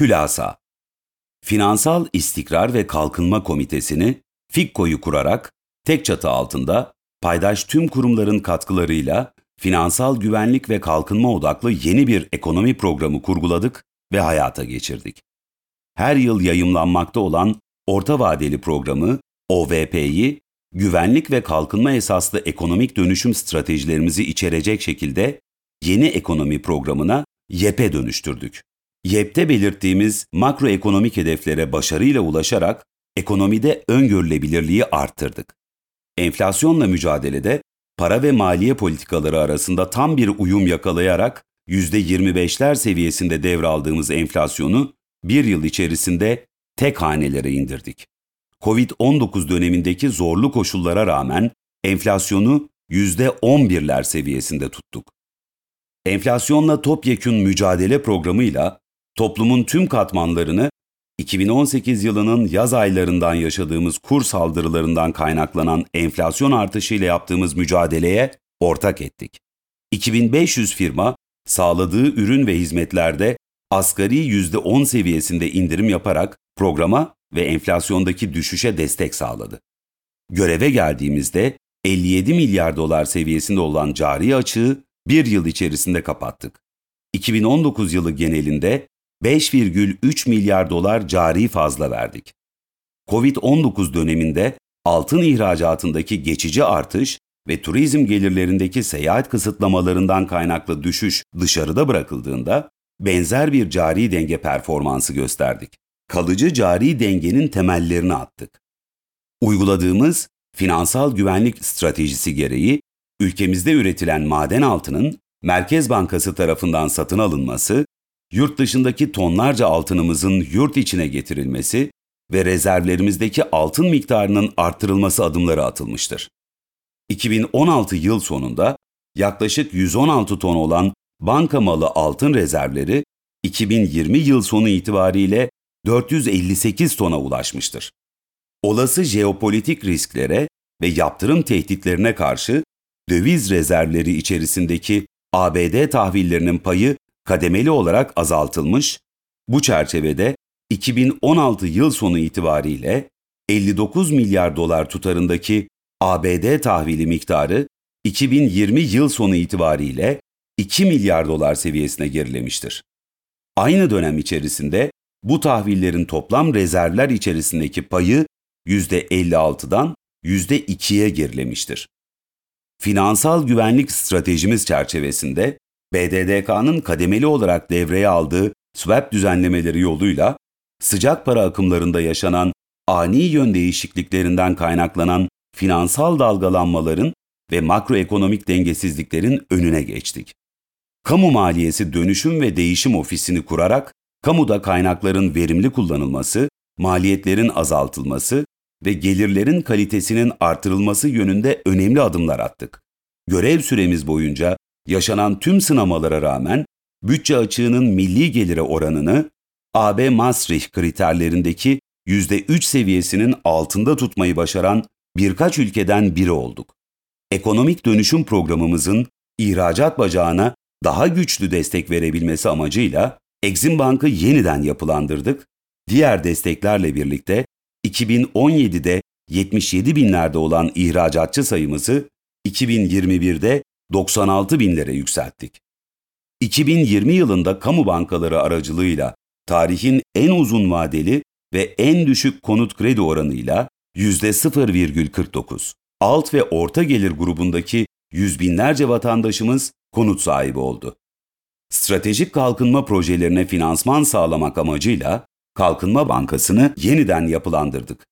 Hülasa Finansal İstikrar ve Kalkınma Komitesi'ni FİKKO'yu kurarak tek çatı altında paydaş tüm kurumların katkılarıyla finansal güvenlik ve kalkınma odaklı yeni bir ekonomi programı kurguladık ve hayata geçirdik. Her yıl yayımlanmakta olan orta vadeli programı OVP'yi güvenlik ve kalkınma esaslı ekonomik dönüşüm stratejilerimizi içerecek şekilde yeni ekonomi programına YEP'e dönüştürdük. YEP'te belirttiğimiz makroekonomik hedeflere başarıyla ulaşarak ekonomide öngörülebilirliği arttırdık. Enflasyonla mücadelede para ve maliye politikaları arasında tam bir uyum yakalayarak %25'ler seviyesinde devraldığımız enflasyonu bir yıl içerisinde tek hanelere indirdik. Covid-19 dönemindeki zorlu koşullara rağmen enflasyonu %11'ler seviyesinde tuttuk. Enflasyonla topyekün mücadele programıyla toplumun tüm katmanlarını 2018 yılının yaz aylarından yaşadığımız kur saldırılarından kaynaklanan enflasyon artışıyla yaptığımız mücadeleye ortak ettik. 2500 firma sağladığı ürün ve hizmetlerde asgari %10 seviyesinde indirim yaparak programa ve enflasyondaki düşüşe destek sağladı. Göreve geldiğimizde 57 milyar dolar seviyesinde olan cari açığı bir yıl içerisinde kapattık. 2019 yılı genelinde 5,3 milyar dolar cari fazla verdik. Covid-19 döneminde altın ihracatındaki geçici artış ve turizm gelirlerindeki seyahat kısıtlamalarından kaynaklı düşüş dışarıda bırakıldığında benzer bir cari denge performansı gösterdik. Kalıcı cari dengenin temellerini attık. Uyguladığımız finansal güvenlik stratejisi gereği ülkemizde üretilen maden altının Merkez Bankası tarafından satın alınması, yurt dışındaki tonlarca altınımızın yurt içine getirilmesi ve rezervlerimizdeki altın miktarının artırılması adımları atılmıştır. 2016 yıl sonunda yaklaşık 116 ton olan banka malı altın rezervleri 2020 yıl sonu itibariyle 458 tona ulaşmıştır. Olası jeopolitik risklere ve yaptırım tehditlerine karşı döviz rezervleri içerisindeki ABD tahvillerinin payı kademeli olarak azaltılmış, bu çerçevede 2016 yıl sonu itibariyle 59 milyar dolar tutarındaki ABD tahvili miktarı 2020 yıl sonu itibariyle 2 milyar dolar seviyesine gerilemiştir. Aynı dönem içerisinde bu tahvillerin toplam rezervler içerisindeki payı %56'dan %2'ye gerilemiştir. Finansal güvenlik stratejimiz çerçevesinde BDDK'nın kademeli olarak devreye aldığı swap düzenlemeleri yoluyla sıcak para akımlarında yaşanan ani yön değişikliklerinden kaynaklanan finansal dalgalanmaların ve makroekonomik dengesizliklerin önüne geçtik. Kamu Maliyesi Dönüşüm ve Değişim Ofisini kurarak kamuda kaynakların verimli kullanılması, maliyetlerin azaltılması ve gelirlerin kalitesinin artırılması yönünde önemli adımlar attık. Görev süremiz boyunca yaşanan tüm sınamalara rağmen bütçe açığının milli gelire oranını AB Maastricht kriterlerindeki %3 seviyesinin altında tutmayı başaran birkaç ülkeden biri olduk. Ekonomik dönüşüm programımızın ihracat bacağına daha güçlü destek verebilmesi amacıyla Exim Bank'ı yeniden yapılandırdık. Diğer desteklerle birlikte 2017'de 77 binlerde olan ihracatçı sayımızı 2021'de 96 binlere yükselttik. 2020 yılında kamu bankaları aracılığıyla tarihin en uzun vadeli ve en düşük konut kredi oranıyla %0,49. Alt ve orta gelir grubundaki yüz binlerce vatandaşımız konut sahibi oldu. Stratejik kalkınma projelerine finansman sağlamak amacıyla Kalkınma Bankası'nı yeniden yapılandırdık.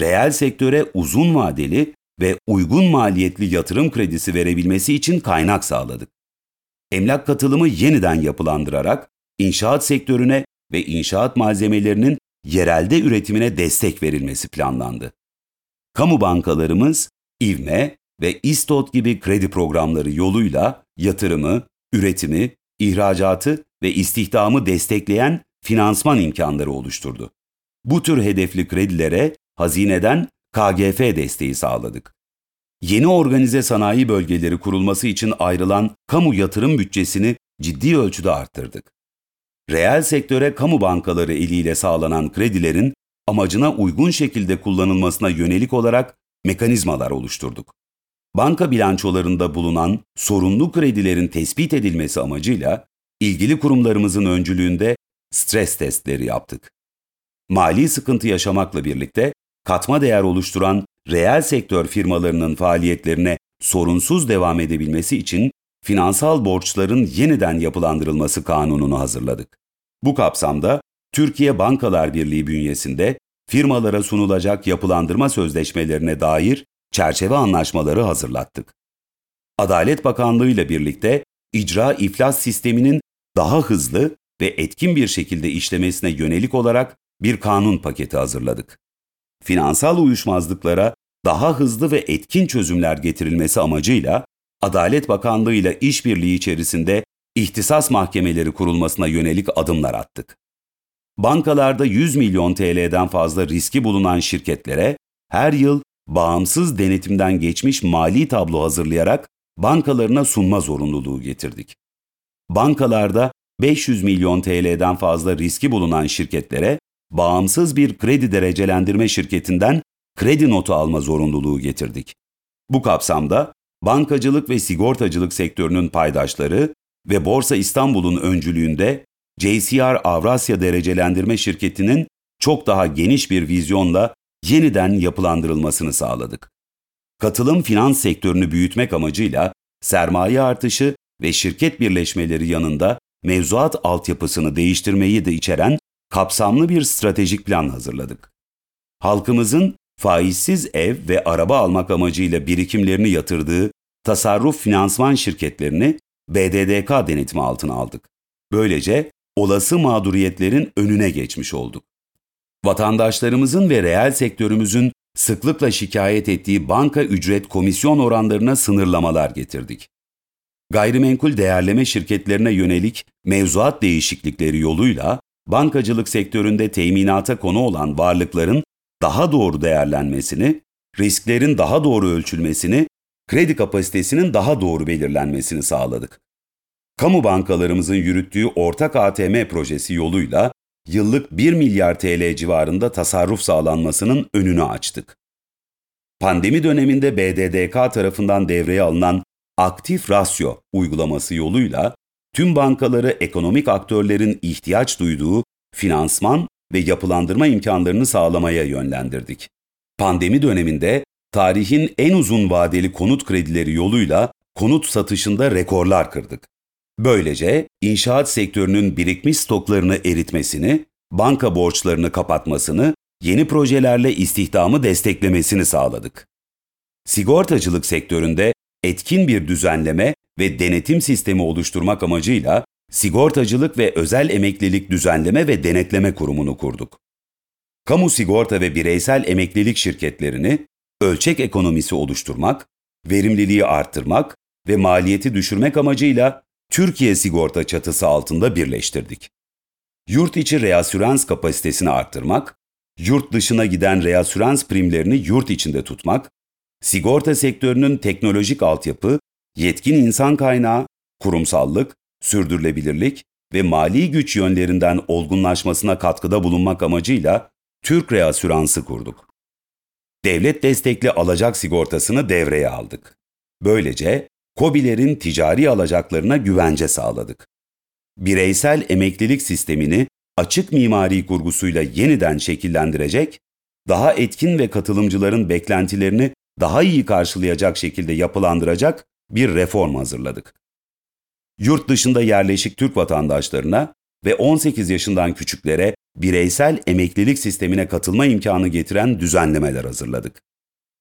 Reel sektöre uzun vadeli ve uygun maliyetli yatırım kredisi verebilmesi için kaynak sağladık. Emlak katılımı yeniden yapılandırarak inşaat sektörüne ve inşaat malzemelerinin yerelde üretimine destek verilmesi planlandı. Kamu bankalarımız İvme ve İstot gibi kredi programları yoluyla yatırımı, üretimi, ihracatı ve istihdamı destekleyen finansman imkanları oluşturdu. Bu tür hedefli kredilere hazineden KGF desteği sağladık. Yeni organize sanayi bölgeleri kurulması için ayrılan kamu yatırım bütçesini ciddi ölçüde arttırdık. reel sektöre kamu bankaları eliyle sağlanan kredilerin amacına uygun şekilde kullanılmasına yönelik olarak mekanizmalar oluşturduk. Banka bilançolarında bulunan sorunlu kredilerin tespit edilmesi amacıyla ilgili kurumlarımızın öncülüğünde stres testleri yaptık. Mali sıkıntı yaşamakla birlikte katma değer oluşturan reel sektör firmalarının faaliyetlerine sorunsuz devam edebilmesi için finansal borçların yeniden yapılandırılması kanununu hazırladık. Bu kapsamda Türkiye Bankalar Birliği bünyesinde firmalara sunulacak yapılandırma sözleşmelerine dair çerçeve anlaşmaları hazırlattık. Adalet Bakanlığı ile birlikte icra iflas sisteminin daha hızlı ve etkin bir şekilde işlemesine yönelik olarak bir kanun paketi hazırladık. Finansal uyuşmazlıklara daha hızlı ve etkin çözümler getirilmesi amacıyla Adalet Bakanlığı ile işbirliği içerisinde ihtisas mahkemeleri kurulmasına yönelik adımlar attık. Bankalarda 100 milyon TL'den fazla riski bulunan şirketlere her yıl bağımsız denetimden geçmiş mali tablo hazırlayarak bankalarına sunma zorunluluğu getirdik. Bankalarda 500 milyon TL'den fazla riski bulunan şirketlere bağımsız bir kredi derecelendirme şirketinden kredi notu alma zorunluluğu getirdik. Bu kapsamda bankacılık ve sigortacılık sektörünün paydaşları ve Borsa İstanbul'un öncülüğünde JCR Avrasya Derecelendirme Şirketi'nin çok daha geniş bir vizyonla yeniden yapılandırılmasını sağladık. Katılım finans sektörünü büyütmek amacıyla sermaye artışı ve şirket birleşmeleri yanında mevzuat altyapısını değiştirmeyi de içeren kapsamlı bir stratejik plan hazırladık. Halkımızın faizsiz ev ve araba almak amacıyla birikimlerini yatırdığı tasarruf finansman şirketlerini BDDK denetimi altına aldık. Böylece olası mağduriyetlerin önüne geçmiş olduk. Vatandaşlarımızın ve reel sektörümüzün sıklıkla şikayet ettiği banka ücret komisyon oranlarına sınırlamalar getirdik. Gayrimenkul değerleme şirketlerine yönelik mevzuat değişiklikleri yoluyla bankacılık sektöründe teminata konu olan varlıkların daha doğru değerlenmesini, risklerin daha doğru ölçülmesini, kredi kapasitesinin daha doğru belirlenmesini sağladık. Kamu bankalarımızın yürüttüğü ortak ATM projesi yoluyla yıllık 1 milyar TL civarında tasarruf sağlanmasının önünü açtık. Pandemi döneminde BDDK tarafından devreye alınan aktif rasyo uygulaması yoluyla tüm bankaları ekonomik aktörlerin ihtiyaç duyduğu finansman ve yapılandırma imkanlarını sağlamaya yönlendirdik. Pandemi döneminde tarihin en uzun vadeli konut kredileri yoluyla konut satışında rekorlar kırdık. Böylece inşaat sektörünün birikmiş stoklarını eritmesini, banka borçlarını kapatmasını, yeni projelerle istihdamı desteklemesini sağladık. Sigortacılık sektöründe etkin bir düzenleme ve denetim sistemi oluşturmak amacıyla Sigortacılık ve Özel Emeklilik Düzenleme ve Denetleme Kurumu'nu kurduk. Kamu sigorta ve bireysel emeklilik şirketlerini ölçek ekonomisi oluşturmak, verimliliği arttırmak ve maliyeti düşürmek amacıyla Türkiye Sigorta çatısı altında birleştirdik. Yurt içi reasürans kapasitesini arttırmak, yurt dışına giden reasürans primlerini yurt içinde tutmak, sigorta sektörünün teknolojik altyapı, yetkin insan kaynağı, kurumsallık, sürdürülebilirlik ve mali güç yönlerinden olgunlaşmasına katkıda bulunmak amacıyla Türk Reasüransı kurduk. Devlet destekli alacak sigortasını devreye aldık. Böylece KOBİ'lerin ticari alacaklarına güvence sağladık. Bireysel emeklilik sistemini açık mimari kurgusuyla yeniden şekillendirecek, daha etkin ve katılımcıların beklentilerini daha iyi karşılayacak şekilde yapılandıracak bir reform hazırladık. Yurt dışında yerleşik Türk vatandaşlarına ve 18 yaşından küçüklere bireysel emeklilik sistemine katılma imkanı getiren düzenlemeler hazırladık.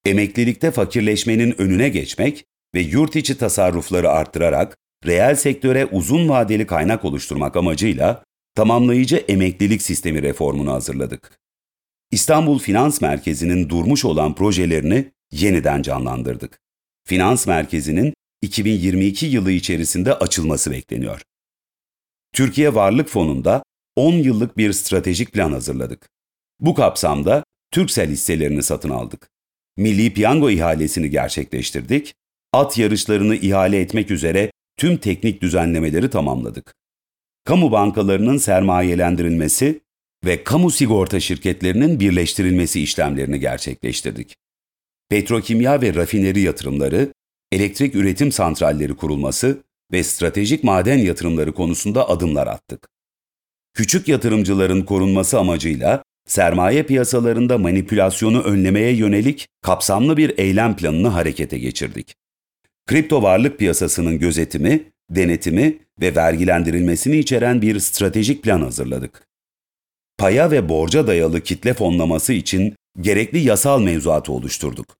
Emeklilikte fakirleşmenin önüne geçmek ve yurt içi tasarrufları arttırarak reel sektöre uzun vadeli kaynak oluşturmak amacıyla tamamlayıcı emeklilik sistemi reformunu hazırladık. İstanbul Finans Merkezi'nin durmuş olan projelerini yeniden canlandırdık. Finans Merkezi'nin 2022 yılı içerisinde açılması bekleniyor. Türkiye Varlık Fonu'nda 10 yıllık bir stratejik plan hazırladık. Bu kapsamda Türksel hisselerini satın aldık. Milli Piyango ihalesini gerçekleştirdik at yarışlarını ihale etmek üzere tüm teknik düzenlemeleri tamamladık. kamu bankalarının sermayelendirilmesi ve kamu sigorta şirketlerinin birleştirilmesi işlemlerini gerçekleştirdik. Petrokimya ve rafineri yatırımları, elektrik üretim santralleri kurulması ve stratejik maden yatırımları konusunda adımlar attık. Küçük yatırımcıların korunması amacıyla sermaye piyasalarında manipülasyonu önlemeye yönelik kapsamlı bir eylem planını harekete geçirdik. Kripto varlık piyasasının gözetimi, denetimi ve vergilendirilmesini içeren bir stratejik plan hazırladık. Paya ve borca dayalı kitle fonlaması için gerekli yasal mevzuatı oluşturduk.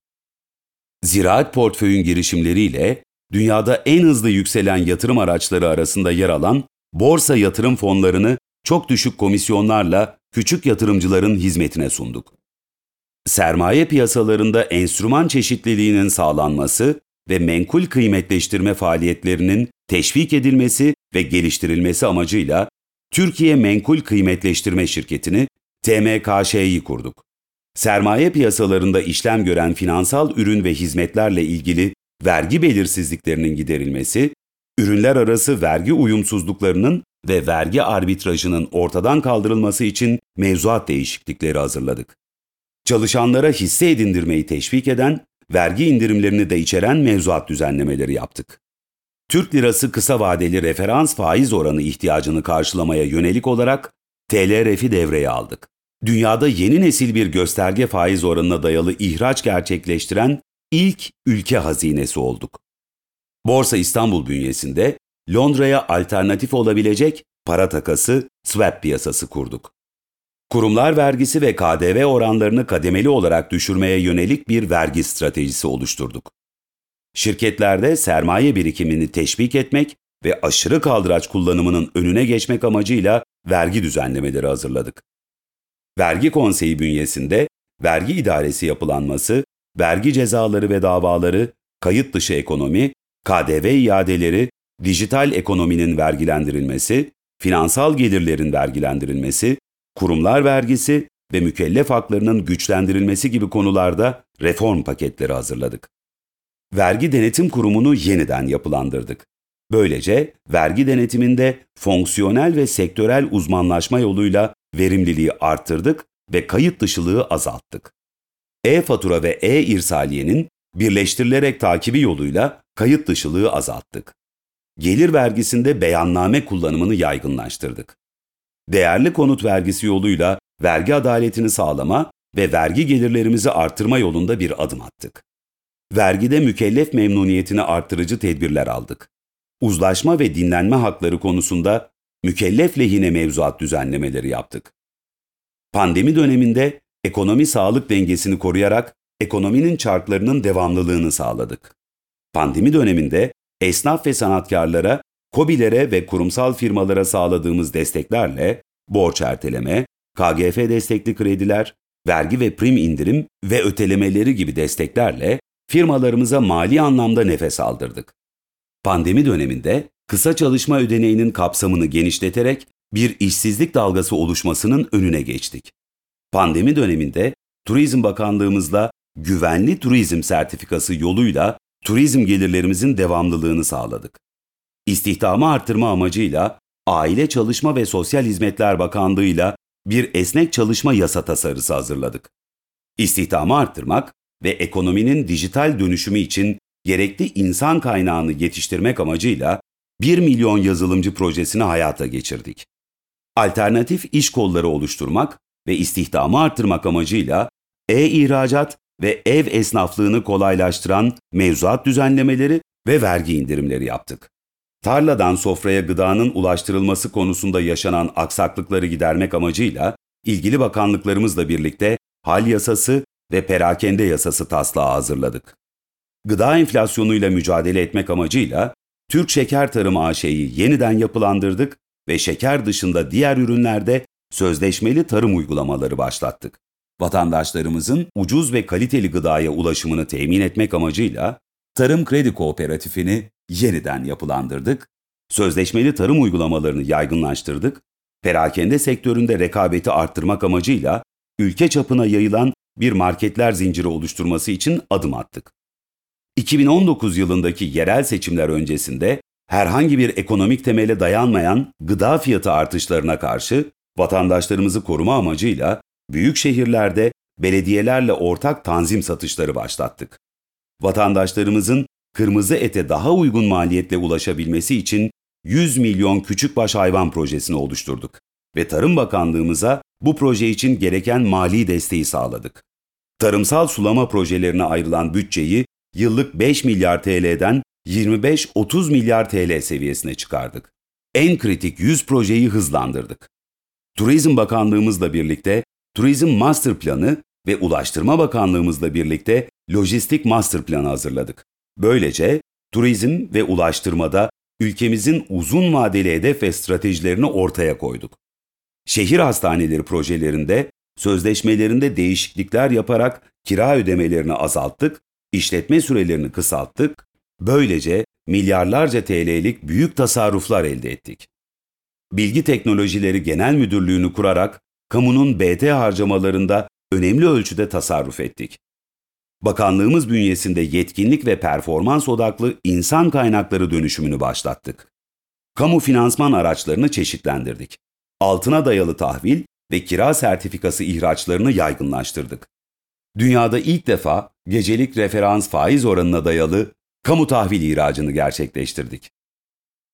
Ziraat portföyün girişimleriyle dünyada en hızlı yükselen yatırım araçları arasında yer alan borsa yatırım fonlarını çok düşük komisyonlarla küçük yatırımcıların hizmetine sunduk. Sermaye piyasalarında enstrüman çeşitliliğinin sağlanması ve menkul kıymetleştirme faaliyetlerinin teşvik edilmesi ve geliştirilmesi amacıyla Türkiye Menkul Kıymetleştirme Şirketi'ni TMKŞ'yi kurduk. Sermaye piyasalarında işlem gören finansal ürün ve hizmetlerle ilgili vergi belirsizliklerinin giderilmesi, ürünler arası vergi uyumsuzluklarının ve vergi arbitrajının ortadan kaldırılması için mevzuat değişiklikleri hazırladık. Çalışanlara hisse edindirmeyi teşvik eden, vergi indirimlerini de içeren mevzuat düzenlemeleri yaptık. Türk lirası kısa vadeli referans faiz oranı ihtiyacını karşılamaya yönelik olarak TLRF'i devreye aldık. Dünyada yeni nesil bir gösterge faiz oranına dayalı ihraç gerçekleştiren ilk ülke hazinesi olduk. Borsa İstanbul bünyesinde Londra'ya alternatif olabilecek para takası swap piyasası kurduk. Kurumlar vergisi ve KDV oranlarını kademeli olarak düşürmeye yönelik bir vergi stratejisi oluşturduk. Şirketlerde sermaye birikimini teşvik etmek ve aşırı kaldıraç kullanımının önüne geçmek amacıyla vergi düzenlemeleri hazırladık. Vergi Konseyi bünyesinde vergi idaresi yapılanması, vergi cezaları ve davaları, kayıt dışı ekonomi, KDV iadeleri, dijital ekonominin vergilendirilmesi, finansal gelirlerin vergilendirilmesi, kurumlar vergisi ve mükellef haklarının güçlendirilmesi gibi konularda reform paketleri hazırladık. Vergi Denetim Kurumu'nu yeniden yapılandırdık. Böylece vergi denetiminde fonksiyonel ve sektörel uzmanlaşma yoluyla verimliliği arttırdık ve kayıt dışılığı azalttık. E-fatura ve e-irsaliyenin birleştirilerek takibi yoluyla kayıt dışılığı azalttık. Gelir vergisinde beyanname kullanımını yaygınlaştırdık. Değerli konut vergisi yoluyla vergi adaletini sağlama ve vergi gelirlerimizi artırma yolunda bir adım attık. Vergide mükellef memnuniyetini arttırıcı tedbirler aldık. Uzlaşma ve dinlenme hakları konusunda mükellef lehine mevzuat düzenlemeleri yaptık. Pandemi döneminde ekonomi sağlık dengesini koruyarak ekonominin çarklarının devamlılığını sağladık. Pandemi döneminde esnaf ve sanatkarlara, KOBİ'lere ve kurumsal firmalara sağladığımız desteklerle borç erteleme, KGF destekli krediler, vergi ve prim indirim ve ötelemeleri gibi desteklerle firmalarımıza mali anlamda nefes aldırdık. Pandemi döneminde kısa çalışma ödeneğinin kapsamını genişleterek bir işsizlik dalgası oluşmasının önüne geçtik. Pandemi döneminde Turizm Bakanlığımızla güvenli turizm sertifikası yoluyla turizm gelirlerimizin devamlılığını sağladık. İstihdamı artırma amacıyla Aile Çalışma ve Sosyal Hizmetler Bakanlığı'yla bir esnek çalışma yasa tasarısı hazırladık. İstihdamı arttırmak ve ekonominin dijital dönüşümü için gerekli insan kaynağını yetiştirmek amacıyla 1 milyon yazılımcı projesini hayata geçirdik. Alternatif iş kolları oluşturmak ve istihdamı artırmak amacıyla e-ihracat ve ev esnaflığını kolaylaştıran mevzuat düzenlemeleri ve vergi indirimleri yaptık. Tarladan sofraya gıdanın ulaştırılması konusunda yaşanan aksaklıkları gidermek amacıyla ilgili bakanlıklarımızla birlikte hal yasası ve perakende yasası taslağı hazırladık. Gıda enflasyonuyla mücadele etmek amacıyla Türk Şeker Tarımı AŞ'yi yeniden yapılandırdık ve şeker dışında diğer ürünlerde sözleşmeli tarım uygulamaları başlattık. Vatandaşlarımızın ucuz ve kaliteli gıdaya ulaşımını temin etmek amacıyla Tarım Kredi Kooperatifini yeniden yapılandırdık, sözleşmeli tarım uygulamalarını yaygınlaştırdık, perakende sektöründe rekabeti arttırmak amacıyla ülke çapına yayılan bir marketler zinciri oluşturması için adım attık. 2019 yılındaki yerel seçimler öncesinde herhangi bir ekonomik temele dayanmayan gıda fiyatı artışlarına karşı vatandaşlarımızı koruma amacıyla büyük şehirlerde belediyelerle ortak tanzim satışları başlattık. Vatandaşlarımızın kırmızı ete daha uygun maliyetle ulaşabilmesi için 100 milyon küçükbaş hayvan projesini oluşturduk ve Tarım Bakanlığımıza bu proje için gereken mali desteği sağladık. Tarımsal sulama projelerine ayrılan bütçeyi yıllık 5 milyar TL'den 25-30 milyar TL seviyesine çıkardık. En kritik 100 projeyi hızlandırdık. Turizm Bakanlığımızla birlikte Turizm Master Planı ve Ulaştırma Bakanlığımızla birlikte Lojistik Master Planı hazırladık. Böylece turizm ve ulaştırmada ülkemizin uzun vadeli hedef ve stratejilerini ortaya koyduk. Şehir hastaneleri projelerinde sözleşmelerinde değişiklikler yaparak kira ödemelerini azalttık, işletme sürelerini kısalttık, böylece milyarlarca TL'lik büyük tasarruflar elde ettik. Bilgi Teknolojileri Genel Müdürlüğü'nü kurarak kamunun BT harcamalarında önemli ölçüde tasarruf ettik. Bakanlığımız bünyesinde yetkinlik ve performans odaklı insan kaynakları dönüşümünü başlattık. Kamu finansman araçlarını çeşitlendirdik. Altına dayalı tahvil ve kira sertifikası ihraçlarını yaygınlaştırdık. Dünyada ilk defa gecelik referans faiz oranına dayalı kamu tahvil ihracını gerçekleştirdik.